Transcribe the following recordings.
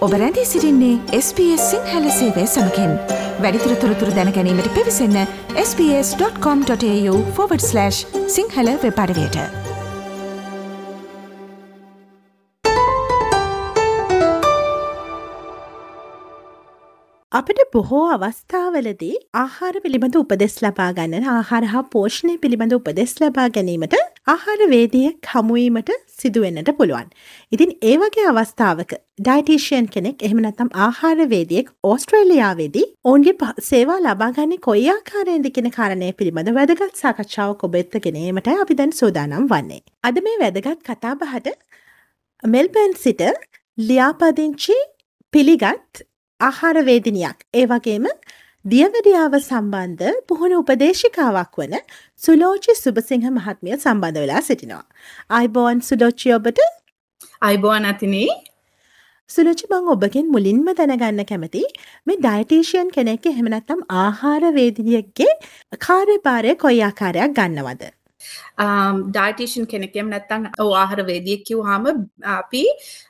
ඔබ රැඳී සිරින්නේ SBS සිංහල සේවය සමකෙන්. වැඩිතුර තොරතුර දැනැනීමට පිවිසන්න ps.com.ta/ සිංහල වෙපඩවයට අපට බොහෝ අවස්ථාවලදී ආහාර පිළිබඳ උපදෙස් ලබා ගන්න ආහාර හා පෝෂණය පිළිබඳ උපදෙස් ලබා ගැනීමට ආහාර වේදියෙක් හමුවීමට සිදුවෙන්නට පුළුවන්. ඉතින් ඒ වගේ අවස්ථාවක ඩයිටීෂයන් කෙනෙක් එහෙම නැත්නම් ආහාර වේදියෙක් ඕස්ට්‍රේලියාවේදී ඔවුන්ගේ සේවා ලබාගන්නේ කොයි ආකාරයෙන්ද කියන කාරණය පිළිබඳ වැදගත් සාකච්ඡාවක් ඔබ එක්ක ගෙනීමට අපි දැන් සූදානම් වන්නේ. අද මේ වැදගත් කතාබහට මෙල්බර්න් සිට ලියාපදිංචි පිළිගත් ආහාරවේදිනියක් ඒ වගේම දියවැඩියාව සම්බන්ධ පුහුණු උපදේශිකාවක් වන සුලෝචි සුභසිංහ මහත්මිය සම්බන්ධ වෙලා සිටිනවා. අයිබෝන් සුලෝචි ඔබට අයිබෝන් අතිනේ සුලෝචි මං ඔබගෙන් මුලින්ම දැනගන්න කැමති මේ ඩයිටේෂයන් කෙනෙක් එහෙමනැත්තම් ආහාරවේදිනියක්ගේ කාර්යභාරය කොයි ආකාරයක් ගන්නවද. Um, ඩයිටේෂන් කෙනෙකෙම නැත්තං ඕ ආහර වේදියක් කිව්හාම අපි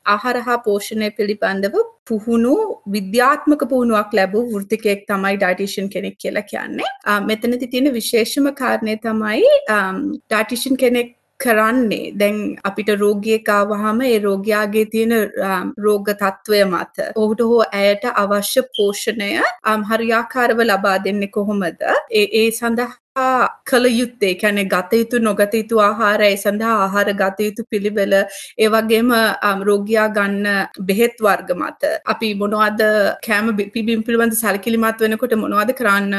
ආහාර හා පෝෂණය පිළිබඳව පුහුණු විද්‍යාත්මක පුහුණුවක් ලැබූ වෘතිකයෙක් තමයි ඩයිටේෂන් කෙනෙක් කියලා කියන්නේ. Uh, මෙතනති තියෙන විශේෂම කාරණය තමයි um, ඩයිටේෂන් කෙනෙක් කරන්නේ. දැන් අපිට රෝගියකාවහම ඒ රෝගයාගේ තියෙන um, රෝග තත්ත්වය මත ඔහුට හෝ ඇයට අවශ්‍ය පෝෂණය හරියාකාරව ලබා දෙන්නේ කොහොමද? ඒ ඒ සඳහා කළ යුත්තේ කැනෙ ගත යුතු නොගත යුතු ආහාර ඒ සඳහා ආහාර ගත යුතු පිළිවෙල ඒ වගේම රෝගයා ගන්න බෙහෙත් වර්ග මත අපි මොනවද කෑම පිබිම් පිළිබඳ සැලකිලිමත් වෙනකොට මොනවද කරන්න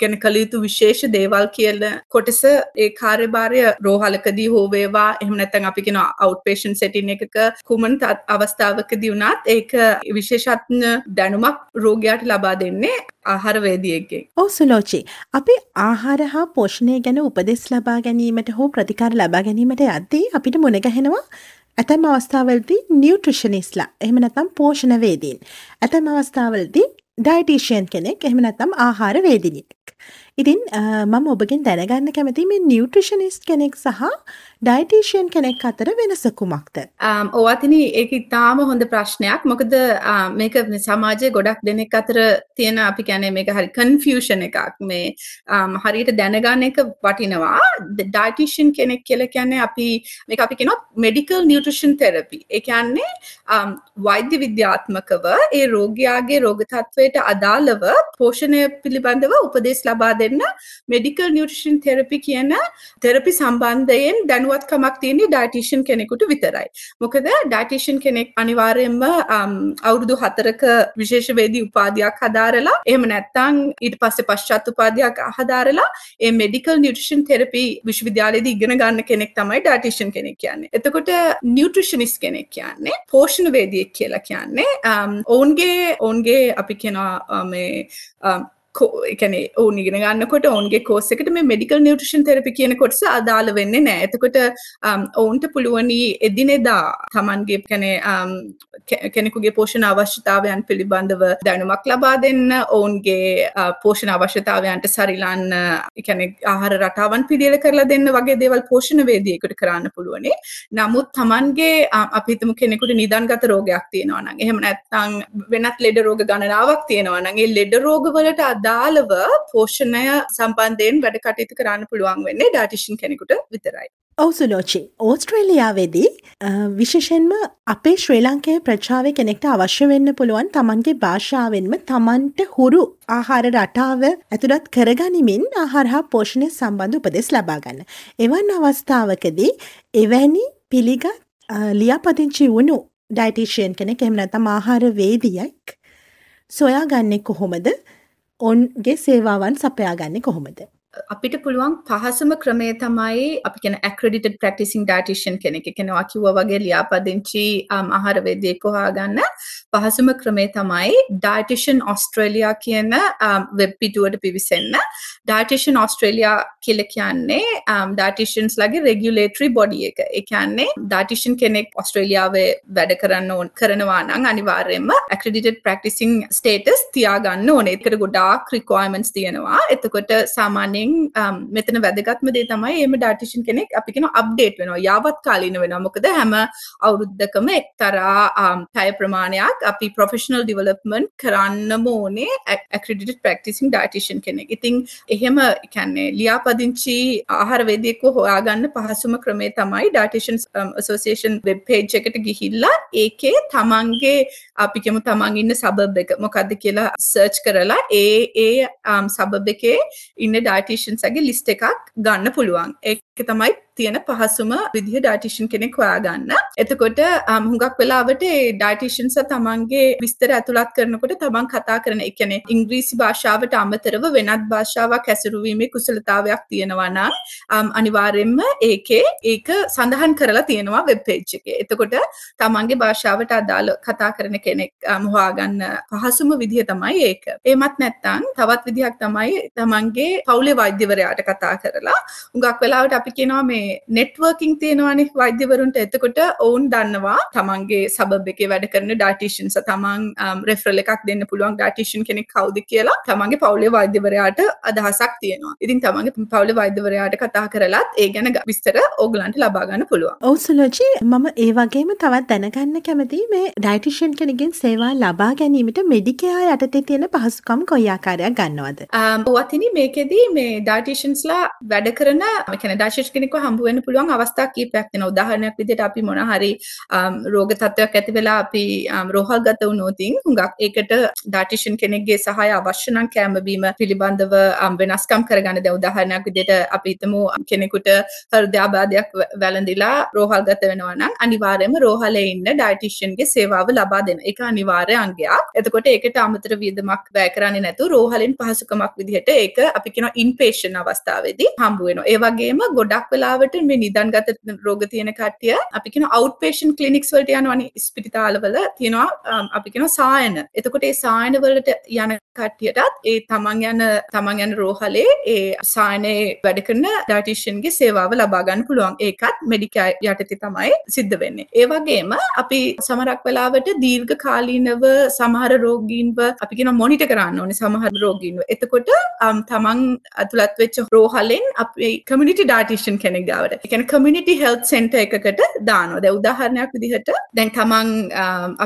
ගැන කළ යුතු විශේෂ දේවල් කියල කොටස ඒ කාර්යභාරය රෝහලකදී හෝවේවා එහම නැතැන් අපි කෙන අවට්පේෂන් සැටින් එකක කුමන් අවස්ථාවකදී වුණත් ඒක විශේෂත්න දැනුමක් රෝගයාට ලබා දෙන්නේ ආහාරවේදියෙක්ගේ. ඔව් සුලෝචි. අපි ආහාර හා පෝෂණය ගැන උපදෙස් ලබා ගැනීමට හෝ ප්‍රතිකාර ලබා ගැනීමට යද්දී අපිට මුණ ගැහෙනවා ඇතැම් අවස්ථාවලදී නිව්ට්‍රිෂනිස්ලා එහෙම නැත්නම් පෝෂණ වේදීන්. ඇතැම් අවස්ථාවලදී ඩයිටීෂයන් කෙනෙක් එහෙම නැත්නම් ආහාර වේදිනියෙක්. ඉතින් මම ඔබගෙන් දැනගන්න කැමති මේ නිවට්‍රිෂනිස් කෙනෙක් සහ ඩයිටීෂයන් කෙනෙක් අතර වෙනස කුමක්ද? ඕවතින ඒක ඉතාම හොඳ ප්‍රශ්නයක්. මොකද මේක සමාජය ගොඩක් දෙනෙක් අතර තියෙන අපි කැනේ මේක හරි කන්ෆියෂන් එකක්. මේ හරියට දැනගන්න එක වටිනවා. ඩයිටිෂන් කෙනෙක් කියල කියන්නේ අපි මේ අපි කෙනොත් මෙඩිකල් නිියට්‍රිෂන් තෙරපි එකන්නේ වෛද්‍ය විද්‍යාත්මකව ඒ රෝගයාගේ රෝගතත්වයට අදාළව පෝෂණය පිළිබඳව උපදෙස් ලබා දෙන්න මෙඩිකල් නිියටෂන් තෙරපි කියන තෙරපි සම්බන්ධයෙන් දැනුවත්කමක් තියෙන්නේ ඩයිටිෂන් කෙනෙකුට විතරයි. මොකද ඩයිටිෂන් කෙනෙක් අනිවාර්යෙන්ම අවුරුදු හතරක විශේෂවේදී උපාධයක් හදාරලා එහම නැත්තං ඊට පස්සේ පශ්චත් උපාධයක් හදාරලා ඒ මෙඩිකල් නිියටෂන් තෙරපි විශ්වවිද්‍යාලයේද ඉගෙන ගන්න කෙනෙක් තමයි ඩයිටිෂන් කෙනෙක් කියන්නේ. එතකොට නිියට්‍රිෂනිස් කෙනෙක් කියන්නේ පෝෂණ වේදියෙක් කියලා කියන්නේ ඔවුන්ගේ ඔවුන්ගේ අපි කෙනා මේ එකන ඕන ඉගෙන ගන්නකොට ඔවන්ගේ කෝසකට මේ මෙඩිකල් නිියටෂන් තෙරපි කියන කොටස අදාළ වෙන්න නෑ. එතකොට um, ඔවුන්ට පුළුවනි එදිනෙදා තමන්ගේ කැනේ um, කෙනෙකුගේ පෝෂණ අවශ්‍යතාවයන් පිළිබඳව දැනුමක් ලබා දෙන්න ඔවුන්ගේ uh, පෝෂණ අවශ්‍යතාවයන්ට සරිලන්න එකන ආහර රටාවන් පිළියල කරලා දෙන්න වගේ දේවල් පෝෂණ වේදියකට කරන්න පුළුවනේ. නමුත් තමන්ගේ uh, අපිතම කෙනෙකුට නිදන්ගත රෝගයක් තියෙනවන එහෙම නැත්තං වෙනත් ලෙඩ රෝග ගණනාවක් තියෙනවනගේ ලෙඩ රෝගවලට අද අදාළව පෝෂණය සම්බන්ධයෙන් වැඩ කටයුතු කරන්න පුළුවන් වෙන්නේ ඩාටිෂන් කෙනෙකුට විතරයි. ඔවසුලෝචි ඕස්ට්‍රේලියාවේදී විශෂෙන්ම අපේ ශ්‍රී ලංකේ ප්‍රචාව කෙනෙක්ට අවශ්‍ය වෙන්න පුළුවන් තමන්ගේ භාෂාවෙන්ම තමන්ට හුරු ආහාර රටාව ඇතුළත් කරගනිමින් ආහාරහා පෝෂණය සම්බන්ධ උපදෙස් ලබාගන්න. එවන් අවස්ථාවකදී එවැනි පිළිගත් ලියාපතිංචි වුණු ඩයිටිෂයන් කෙනෙක් එමනතම ආහාර වේදියක් සොයා ගන්නෙ කොහොමද ඔන්ගේ සේවාවන් සපයාගන්නේ කොහොමද? අපිට පුළුවන් පහසුම ක්‍රමය තමයි අපි කියන ඇක්‍රඩිටඩ් ප්‍රක්ටිසින් ඩයිටිෂන් කෙනෙක් කෙනවා කිව්ව වගේ ලියාපදිංචි ආහාර වේදියෙක් හොයාගන්න පහසුම ක්‍රමේ තමයි ඩයිටිෂන් ඔස්ට්‍රේලියා කියන වෙබ් පිටුවට පිවිසෙන්න. ඩයිටිෂන් ඔස්ට්‍රේලියා කියල කියන්නේ ඩයිටිෂන්ස් ලගේ රෙගුලේටරි බොඩි එක. ඒ කියන්නේ ඩයිටිෂන් කෙනෙක් ඔස්ට්‍රේලියාවේ වැඩ කරන්න ඕන කරනවා නම් අනිවාර්යයෙන්ම ඇක්‍රඩිටඩ් ප්‍රක්ටිසින් ස්ටේටස් තියාගන්න ඕනේ. ඒකට ගොඩාක් රික්වයර්මන්ට්ස් තියෙනවා. එතකොට සාමාන්‍ය සාමාන්‍යයෙන් um, මෙතන වැදගත්ම දේ තමයි එම ඩාටිෂන් කෙනෙක් අපි කෙන අප්ඩේට් වෙනවා. යාවත් කාලීන වෙනවා. මොකද හැම අවුරුද්දකම එක්තරා um, පැය ප්‍රමාණයක් අපි ප්‍රොෆෙෂනල් ඩිවලප්මන්ට් කරන්නම ඕනේ ඇක්‍රඩිට ප්‍රක්ටිසින් ඩයිටිෂන් කෙනෙක්. ඉතිං එහෙම කැන්නේ ලියාපදිංචි ආහාරවේදයෙක්ව හොයාගන්න පහසුම ක්‍රමේ තමයි ඩයිටිෂන් සෝසිේෂන් වෙබ් පේජ් එකට ගිහිල්ලා ඒකේ තමන්ගේ අපිකෙමු තමන් ඉන්න සබබ් එක. මොකක්ද කියලා සර්ච් කරලා ඒ ඒ සබබ් එකේ ඉන්න ඩයිටිෂන්සගේ ලිස්ට එකක් ගන්න පුළුවන්. ඒ තමයි තියෙන පහසුම විදිහ ඩයිටිෂන් කෙනෙක් හොයාගන්න. එතකොට හුඟක් වෙලාවට ඩයිටිෂන්ස තමන්ගේ විස්තර ඇතුළත් කරනකොට තමන් කතා කරන ඒ කියන්නේ ඉංග්‍රීසි භාෂාවට අමතරව වෙනත් භාෂාවක් හැසිරුවීමේ කුසලතාවයක් තියෙනවා නම් අනිවාර්යයෙන්ම ඒකේ ඒක සඳහන් කරලා තියෙනවා වෙබ් පේජ් එකේ. එතකොට තමන්ගේ භාෂාවට අදාළ කතා කරන කෙනෙක් හොයාගන්න පහසුම විදිහ තමයි ඒක. එමත් නැත්නම් තවත් විදිහක් තමයි තමන්ගේ පවුලේ වෛද්‍යවරයාට කතා කරලා හුඟක් වෙලාවට අපි කියනවා මේ නෙට්වර්කින් තියෙනවානේ වෛද්‍යවරුන්ට එතකොට ඔවුන් දන්නවා තමන්ගේ සබබ් එකේ වැඩ කරන ඩයිටිෂන්ස් තමන් රෙෆරල් එකක් දෙන්න පුළුවන් ඩයිටිෂන් කෙනෙක් කවුද කියලා තමන්ගේ පවුලේ වෛද්‍යවරයාට අදහසක් තියෙනවා. ඉතින් තමන්ගේ පවුලේ වෛද්‍යවරයාට කතා කරලත් ඒ ගැන විස්තර ඕගලන්ට ලබා ගන්න පුළුවන්. ඔව් සුලෝජි මම ඒ වගේම තවත් දැනගන්න කැමති මේ ඩයිටිෂන් කෙනකින් සේවා ලබා ගැනීමට මෙඩිකයා යටතේ තියෙන පහසුකම් කොයි ආකාරයක් ගන්නවද? ඔවතිනි මේකෙදී මේ ඩයිටිෂන්ස්ලා වැඩ කරන කැන ඩයිෂන් කෙනෙක්ව හම්බ වෙන්න පුළුවන් අවස්ථා කීපයක් තියෙනවා. උදාහරණයක් විදිහට අපි මොන හරි රෝග තත්ත්වයක් ඇති වෙලා අපි රෝහල්ගත වුණොතින් හුඟක් ඒකට ඩයිටිෂන් කෙනෙක්ගේ සහාය අවශ්‍ය නම් කෑම බීම පිළිබඳව වෙනස්කම් කරගන්න දැන් උදාහරණයක් විදිහට අපි හිතමු කෙනෙකුට හෘදයාබාධයක් වැළඳිලා රෝහල්ගත වෙනවා නම් අනිවාර්යයෙන්ම රෝහලේ ඉන්න ඩයිටිෂන්ගේ සේවාව ලබා දෙන. ඒක අනිවාර්ය අංගයක්. එතකොට ඒකට අමතර වියදමක් වැය කරන්නේ නැතුව රෝහලෙන් පහසුකමක් විදිහට ඒක අපි කියනවා ඉන්පේෂන් අවස්ථාවේදී හම්බ වෙනවා. ඒ වගේම ගොඩක් වෙලාවට මේ නිදන්ගත රෝග තියෙන කට්ටිය අපි කියන අවුට්පේෂන් ක්ලිනික්ස් වලට යනවනේ ස්පිරිතාලවල තියෙනවා අපි කියන සායන. එතකොට ඒ සායන වලට යන කට්ටියටත් ඒ තමන් යන තමන් යන රෝහලේ ඒ සායනයේ වැඩ කරන ඩයිටිෂන්ගේ සේවාව ලබා ගන්න පුළුවන්. ඒකත් මෙඩිකා යටතේ තමයි සිද්ධ වෙන්නේ. ඒ වගේම අපි සමහරක් වෙලාවට දීර්ඝ කාලීනව සමහර රෝගීන්ව අපි කියන මොනිටර් කරන්න ඕනේ සමහර රෝගීන්ව. එතකොට තමන් ඇතුළත් වෙච්ච රෝහලෙන් අපි කමියුනිටි ඩයිටිෂන් කෙනෙක් ගාවට. ඒ කියන්නේ කමියුනිටි හෙල්ත් සෙන්ටර් එකකට දානවා. දැන් උදාහරණයක් විදිහට දැන් තමන්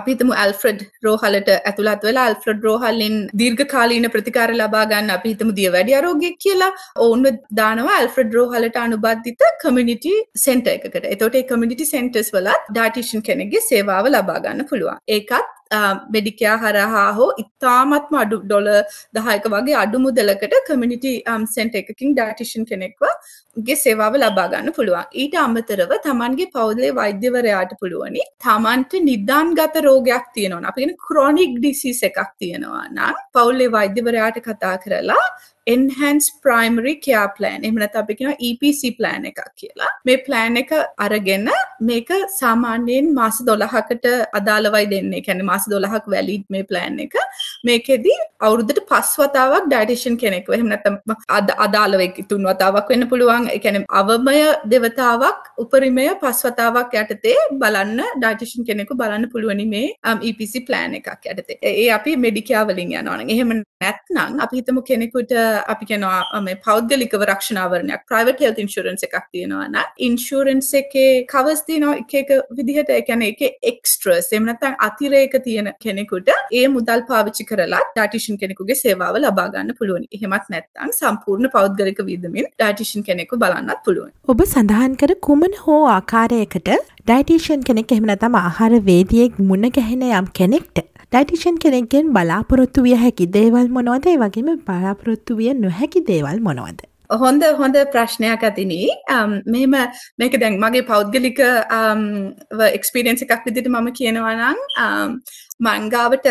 අපි හිතමු ඇල්ෆ්‍රඩ් රෝහලට ඇතුළත් වෙලා ඇල්ෆ්‍රඩ් රෝහලෙන් දීර්ඝ කාලීන ප්‍රතිකාර ලබා ගන්න අපි හිතමු දියවැඩි ආරෝග්‍යයක් කියලා ඔවුන්ව දානවා ඇල්ෆ්‍රඩ් රෝහලට අනුබද්ධිත කමියුනිටි සෙන්ටර් එකකට. එතකොට ඒ කමියුනිටි සෙන්ටර්ස් වලත් ඩයිටිෂන් කෙනෙක්ගේ සේවාව ලබා ගන්න පුළුවන්. ඒකත් මෙඩිකයා හරහා හෝ ඉතාමත්ම අඩු ඩොල දහයක වගේ අඩු මුදලකට කමිනිිටි සෙන්ට එකකින් ඩටිෂන් කෙනෙක්ව ගේ සේවාව ලබා ගන්න පුළුවන්. ඊට අමතරව තමන්ගේ පවුලේ වෛද්‍යවරයාට පුළුවනි තමන්ට නිදාන් ගත රෝගයක් තියෙනවා අපිගෙන ක්‍රෝනික් ඩිසිස් එකක් තියෙනවා නම් පවුල්ලේ වෛද්‍යවරයාට කතා කරලා එන්හන්ස් ප්‍රයිමරි කයා ප්ලෑන් එමනත අපි කියෙන EPC ප්ලෑන් එකක් කියලා. මේ ප්ලෑන් එක අරගෙන මේක සාමාන්‍යයෙන් මාස දොළහකට අදාළවයි දෙන්නේ. කැන මාස දොළහක් වැලිඩ් මේ ප්ලෑන් එක. මේකෙදී අවුරුද්දට පස් වතාවක් ඩයිටේෂන් කෙනෙක් එහෙමනැතම අද අදාළවෙක් තුන් වතාවක් වෙන්න පුළුවන්. එකැන අවමය දෙවතාවක් උපරිමය පස් වතාවක් යටතේ බලන්න ඩයිටේෂන් කෙනෙකු බලන්න පුළුවනි මේ um, EPC ප්ලෑන් එකක් යටතේ. ඒ අපි මෙඩිකාවලින් යනවන එහෙම නැත්නම් අපි හිතමු කෙනෙකුට අපි කෙනවා uh, මේ පෞද්ගලිකව රක්ෂණාවරණයක් ප්‍රයිවට් හෙල්ත් ඉන්ශුරන්ස් එකක් තියෙනවා නම් ඉන්ශුරන්ස් එකේ කවර්ස් තියෙනවා එක එක විදිහට. ඒ කියන්නේ ඒකේ එක්ස්ට්‍රස් එහෙම නැත්නම් අතිරේක තියෙන කෙනෙකුට ඒ මුදල් පාවිච්චි කරලා ඩයටිෂන් කෙනෙකුගේ සේවාව ලබා ගන්න පුළුවන්. එහෙමත් නැත්නම් සම්පූර්ණ පෞද්ගලික වියදමින් ඩයටිෂන් කෙනෙකු බලන්නත් පුළුවන්. ඔබ සඳහන් කර කුමන හෝ ආකාරයකට ඩයිටිෂන් කෙනෙක් එහෙම නැත්නම් ආහාර වේදියෙක් මුණ ගැහෙන යම් කෙනෙක්ට ඩයිටිෂන් කෙනෙක්ගෙන් බලාපොරොත්තු විය හැකි දේවල් මොනවද? ඒ වගේම බලාපොරොත්තු විය නොහැකි දේවල් මොනවද? හොඳ හොඳ ප්‍රශ්නයක් ඇතිනී. මෙම මේක දැන් මගේ පෞද්ගලික එක්ස්පිරියන්ස එකක් විදිට මම කියනවනම් මංගාවට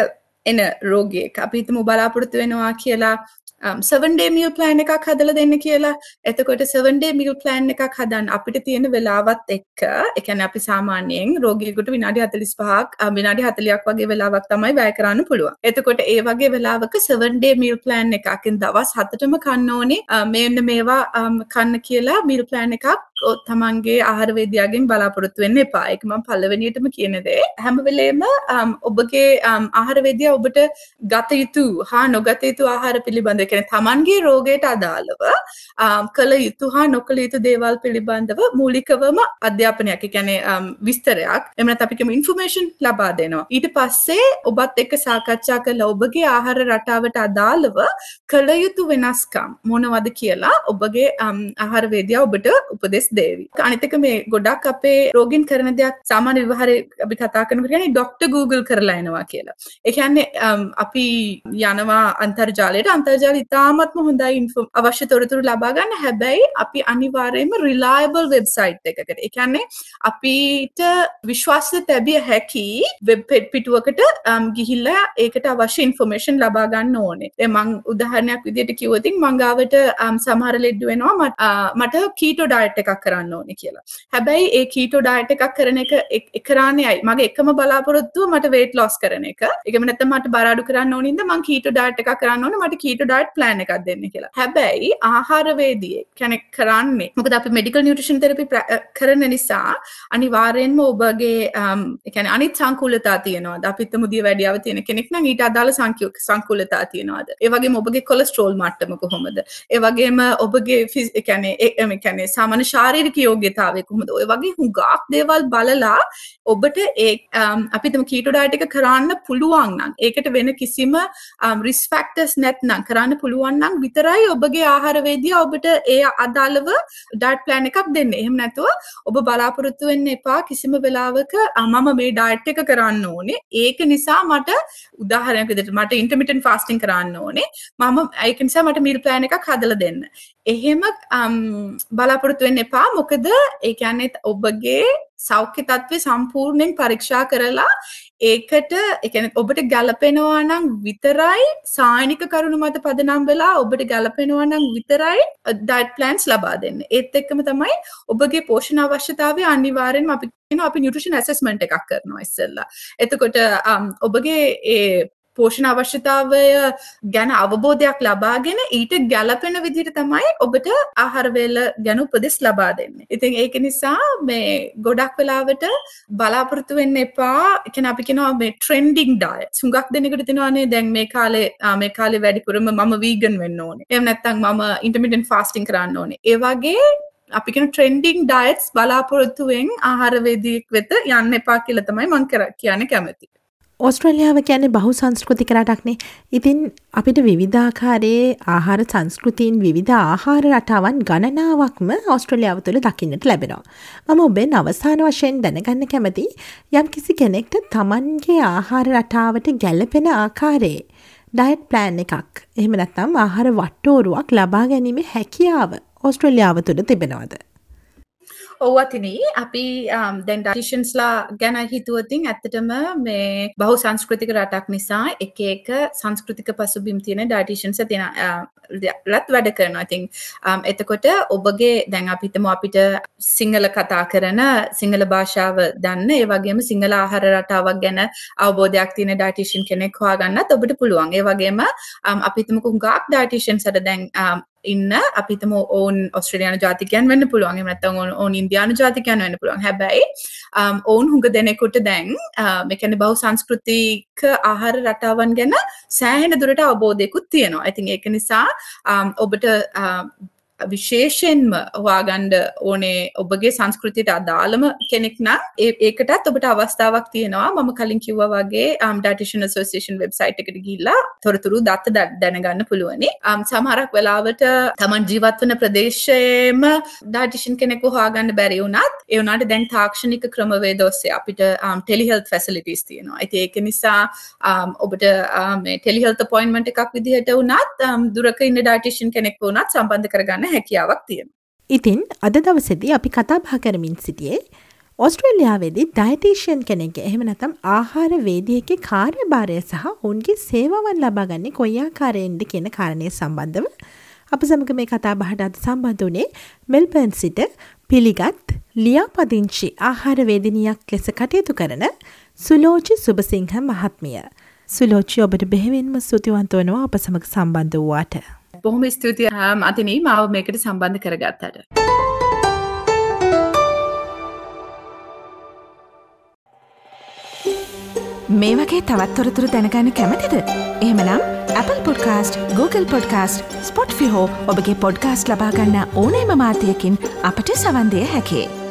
එන රෝගියෙක්. අපිතම බලාපොරොත්තු වෙනවා කියලා සවන්ඩේ මිල් ප්ලෑන් එකක් හදල දෙන්න කියලා. එතකොට සවන්ඩේ මිල් ප්ලෑන් එකක් හදන් අපිට තියෙන වෙලාවත් එක්ක එකන අපි සාමාන්‍යයෙන් රෝගියකුට විනාඩි හතලිස් පහක් විනාඩි හතලයක් වගේ වෙලාවක් තමයි වැය කරන්න පුළුව එතකොට ඒ වගේ වෙලාවක සවන්ඩේ මිල් ප්ලෑන් එකකින් දවස් හතටම කන්න ඕනේ. මෙන්න මේවා කන්න කියලා මිල් ප්ලෑන් එකක් තමන්ගේ ආහාරවේදයාගෙන් බලාපොරොත්තු වෙන්න එපා. එක මම පල්ලවෙනියටම කියනදේ හැමවෙලේම ඔබගේ ආහාරවේදයා ඔබට ගත යුතු හා නොගත යුතු ආහාර පිළිබඳ එකන තමන්ගේ රෝගයට අදාළව කළ යුතු හා නොකළ යුතු දේවල් පිළිබඳව මූලිකවම අධ්‍යාපනයක් ගැන විස්තරයක්. එමන අපිකම ඉන්ෆර්මේෂන් ලබා දෙනවා. ඊට පස්සේ ඔබත් එක්ක සාකච්ඡා කළ ඔබගේ ආහාර රටාවට අදාළව කළ යුතු වෙනස්කම් මොනවද කියලා ඔබගේ ආහාර වේදියා ඔබට උපදෙස් දේවි. අනිතක මේ ගොඩක් අපේ රෝගින් කරන දෙයක් සාමාන්‍ය විවහර අපි කතා කරන ගැන ඩොක්ට Google කරලා එනවා කියලා. එකන්නේ අපි යනවා අන්තර්ජාලයට. අන්තර්ජාල ඉතාමත්ම හොඳයි ඉන්ෆෝ අවශ්‍ය තොරතුරු ලබාගන්න හැබැයි අපි අනිවාර්යයෙන්ම රිලායබල් වෙබ්සයිට් එකකට එකන්නේ අපිට විශ්වාස තැබිය හැකි වෙබ් පිටුවකට um, ගිහිල්ලා ඒකට අවශ්‍ය ඉන්ෆර්මේෂන් ලබාගන්න ඕනේ. මං උදාහරණයක් විදියට කිවතින් මංගාවට um, සමහර ලෙඩ්ඩු වෙනවා මට uh, කීටෝ ඩයිට් එකක් කරන්න ඕනේ කියලා. හැබැයි ඒ කීටෝ ඩයිට් එකක් කරන එක එකරන්නේයි මගේ එකම බලාපොරොත්තුව මට වේට ලොස් කරන එක. එකම නැත්නම් මට බරාඩු කරන්න ඕනින්ද මං කීටෝ ඩයිට් එකක් කරන්න ඕනේ. මට කීටෝ ඩයිට් ප්ලෑන් එකක් දෙන්න කියලා. හැබැයි ආහාරවේදියෙක් කැනෙක් කරන්නේ මොකද අපි මෙඩිකල් නිියුට්‍රිෂන් තෙරපි කරන නිසා අනිවාර්යෙන්ම ඔබගේ එකන අනිත් සංකුලතා තියෙනවා අපිත් මුදිය වැඩියාව තියෙන කෙනෙක් නම් ඊට අදාළ සංකයෝක සංකුලතා තියෙනවාද? ඒවගේ ඔබගේ කොලස්ට්‍රෝල් මට්ටම කොහොමද? ඒවගේම ඔබගේ ෆිස් එකැනේ එම කැනේ සාමන ශාරීරික යෝග්‍යතාවය කොහොමද? ඔය වගේ හුඟක් දේවල් බලලා ඔබට ඒ අපිතම කීටඩාට එක කරන්න පුළුවන් නම් ඒකට වෙන කිසිම රිස්ෆක්ටස් නැත්නම් කරන්න පුළුවන් නම් විතරයි ඔබගේ ආහාරවේදිය ඔබට ඒ අදාළව ඩයිට් ප්ලෑන් එකක් දෙන්න. එහෙම නැතුව ඔබ බලාපොරොත්තු වෙන්න එපා කිසිම වෙලාවක. මම මේ ඩයිට් එක කරන්න ඕනේ. ඒක නිසා මට උදාහරණයක් විදිහට මට ඉන්ටර්මිටන්ට් ෆාස්ටිං කරන්න ඕනේ. මම ඒක නිසා මට මීල් ප්ලෑන් එකක් හදලා දෙන්න. එහෙම බලාපොරොත්තු වෙන්න එපා. මොකද ඒ කියන්නේ ඔබගේ සෞඛ්‍ය තත්ත්වය සම්පූර්ණයෙන් පරීක්ෂා කරලා ඒකට එකන ඔබට ගැලපෙනවා නම් විතරයි සායනික කරුණු මත පදනම් වෙලා ඔබට ගැලපෙනවා නම් විතරයි ඩයිට් ප්ලන්ස් ලබා දෙන්න. ඒත් එක්කම තමයි ඔබගේ පෝෂණ අවශ්‍යතාවය අනිවාර්යෙන් අපි අපි නිියුට්‍රිෂන් ඇසස්මෙන්ට් එකක් කරනවා ඉස්සෙල්ලා. එතකොට ඔබගේ ඒ පෝෂණ අවශ්‍යතාවය ගැන අවබෝධයක් ලබාගෙන ඊට ගැලපෙන විදිහට තමයි ඔබට ආහාරවේල ගැන උපදෙස් ලබා දෙන්න. ඉතින් ඒක නිසා මේ ගොඩක් වෙලාවට බලාපොරොත්තු වෙන්න එපා. කියන අපි කියනවා මේ ට්‍රෙන්ඩින් ඩයට්. හුඟක් දෙනෙකුට තියෙනවානේ දැන් මේ කාලේ මේ කාලේ වැඩිපුරම මම වීගන් වෙන්න ඕනේ. එහෙම නැත්නම් මම ඉන්ටර්මිටන්ට් ෆාස්ටිං කරන්න ඕනේ. ඒ වගේ අපිකෙන ට්‍රෙන්ඩිං ඩයිට්ස් බලාපොරොත්තුවෙන් ආහාරවේදියෙක් වෙත යන්න එපා කියලා තමයි මං කර කියන්න කැමති. ඕස්ට්‍රලියාව කියන්නේ බහු සංස්කෘතික රටක්නේ ඉතින් අපිට විවිධාකාරයේ ආහාර සංස්කෘතින් විවිධ ආහාර රටාවන් ගණනාවක්ම ඔස්ට්‍රලියාව තුළ දකින්නට ලැබෙනවා. මම ඔබෙන් අවසාන වශයෙන් දැනගන්න කැමති යම් කිසි කෙනෙක්ට තමන්ගේ ආහාර රටාවට ගැලපෙන ආකාරයේ ඩයිට් ප්ලෑන් එකක් එහෙම නැත්නම් ආහාර වට්ටෝරුවක් ලබා ගැනීම හැකියාව ඔස්ට්‍රලියාව තුළ තිබෙනවද. ඔවතින අපි um, දැන් ඩටිෂන්ස්ලා ගැන හිතුවතින් ඇත්තටම මේ බහු සංස්කෘතික රටක් නිසා එක එක සංස්කෘතික පසුබිම් තියෙන ඩටිෂන්ස තින ලත් වැඩ කරනවා. ඉතින් um, එතකොට ඔබගේ දැන් අපිතම අපිට සිංහල කතා කරන සිංහල භාෂාව දන්න ඒ වගේම සිංහල ආහාර රටාවක් ගැන අවබෝධයක් තියෙන ඩටිෂන් කෙනෙක් හොයා ගන්නත් ඔබට පුළුවන්. ඒ වගේම අපිතම කුංගක් ඩටිෂන් සට දැන් um, ඉන්න. අපිතම ඕන් ඔස්ට්‍රලයාන ජාතිකයන් වන්න පුළුවන්. මැත්තම ඕන් ඉන්දයාන ජාතිකයන් වන්න පුළුවන්. හැබැයි um, ඔවුන් හුඟ දෙනෙකුට දැන් uh, මෙකැන බව සංස්කෘතික ආහාර රටාවන් ගැන සෑහෙන දුරට අවබෝධයකුත් තියෙනවා. ඇතින් ඒක නිසා um, ඔබට uh, විශේෂෙන්ම හවාගණ්ඩ ඕනේ ඔබගේ සංස්කෘතියට අදාළම කෙනෙක් නම් ඒකටත් ඔබට අවස්ථාවක් තියෙනවා. මම කලින් කිව්ව වගේ ඩටිෂන් සෝසේෂන් වෙබ්සයිට් එකට ගිල්ලා තොරතුරු දත්ත දැනගන්න පුළුවනි. Um, සමහරක් වෙලාවට තමන් ජීවත්වන ප්‍රදේශයම ඩටිෂන් කෙනෙකු හාගන්න බැරි වුණත් ඒවනට දැන් තාක්ෂණික ක්‍රමවේද ඔස්සේ අපිට um, ටෙලිහෙල් ෆැසිලිටිස් තියෙනවා. ඇති ඒක නිසා um, ඔබට ටෙලිහෙල්ත පොයින්මට එකක් විදිහට වුණත් දුරක ඉන්න ඩටිෂන් කෙනෙක් වුණත් සම්බන්ධ කරගන්න කරන්න හැකියාවක් තියෙන. ඉතින් අද දවසදී අපි කතාබා කරමින් සිටියේ ඔස්ට්‍රේලියාවේදී ඩයිටේෂන් කෙනෙක් එහෙම නැතම් ආහාර වේදියක කාර්යභාරය සහ ඔවුන්ගේ සේවාවන් ලබාගන්නේ කොයියාකාරයෙන්ද කියන කාරණය සම්බන්ධව අප සමග මේ කතා බහට අද සම්බන්ධ වනේ මෙල්පර්න් සිට පිළිගත් ලියාපදිංචි ආහාර වේදිනියක් ලෙස කටයුතු කරන සුලෝචි සුභසිංහ මහත්මිය. සුලෝචි ඔබට බෙහෙවින්ම සුතිවන්තවනවා අප සමඟ සම්බන්ධ වූවාට. බොහොම ස්තුතියි අතිනී මාව මේකට සම්බන්ධ කරගත්තට. මේ වගේ තවත්තොරතුරු දැනගන්න කැමතිද. එහමනම් Apple podcast Google podcast Spotify ඔබගේ පොඩ්කාස්ට ලබාගන්න ඕනේම මාතයකින් අපට සවන්දය හැකේ.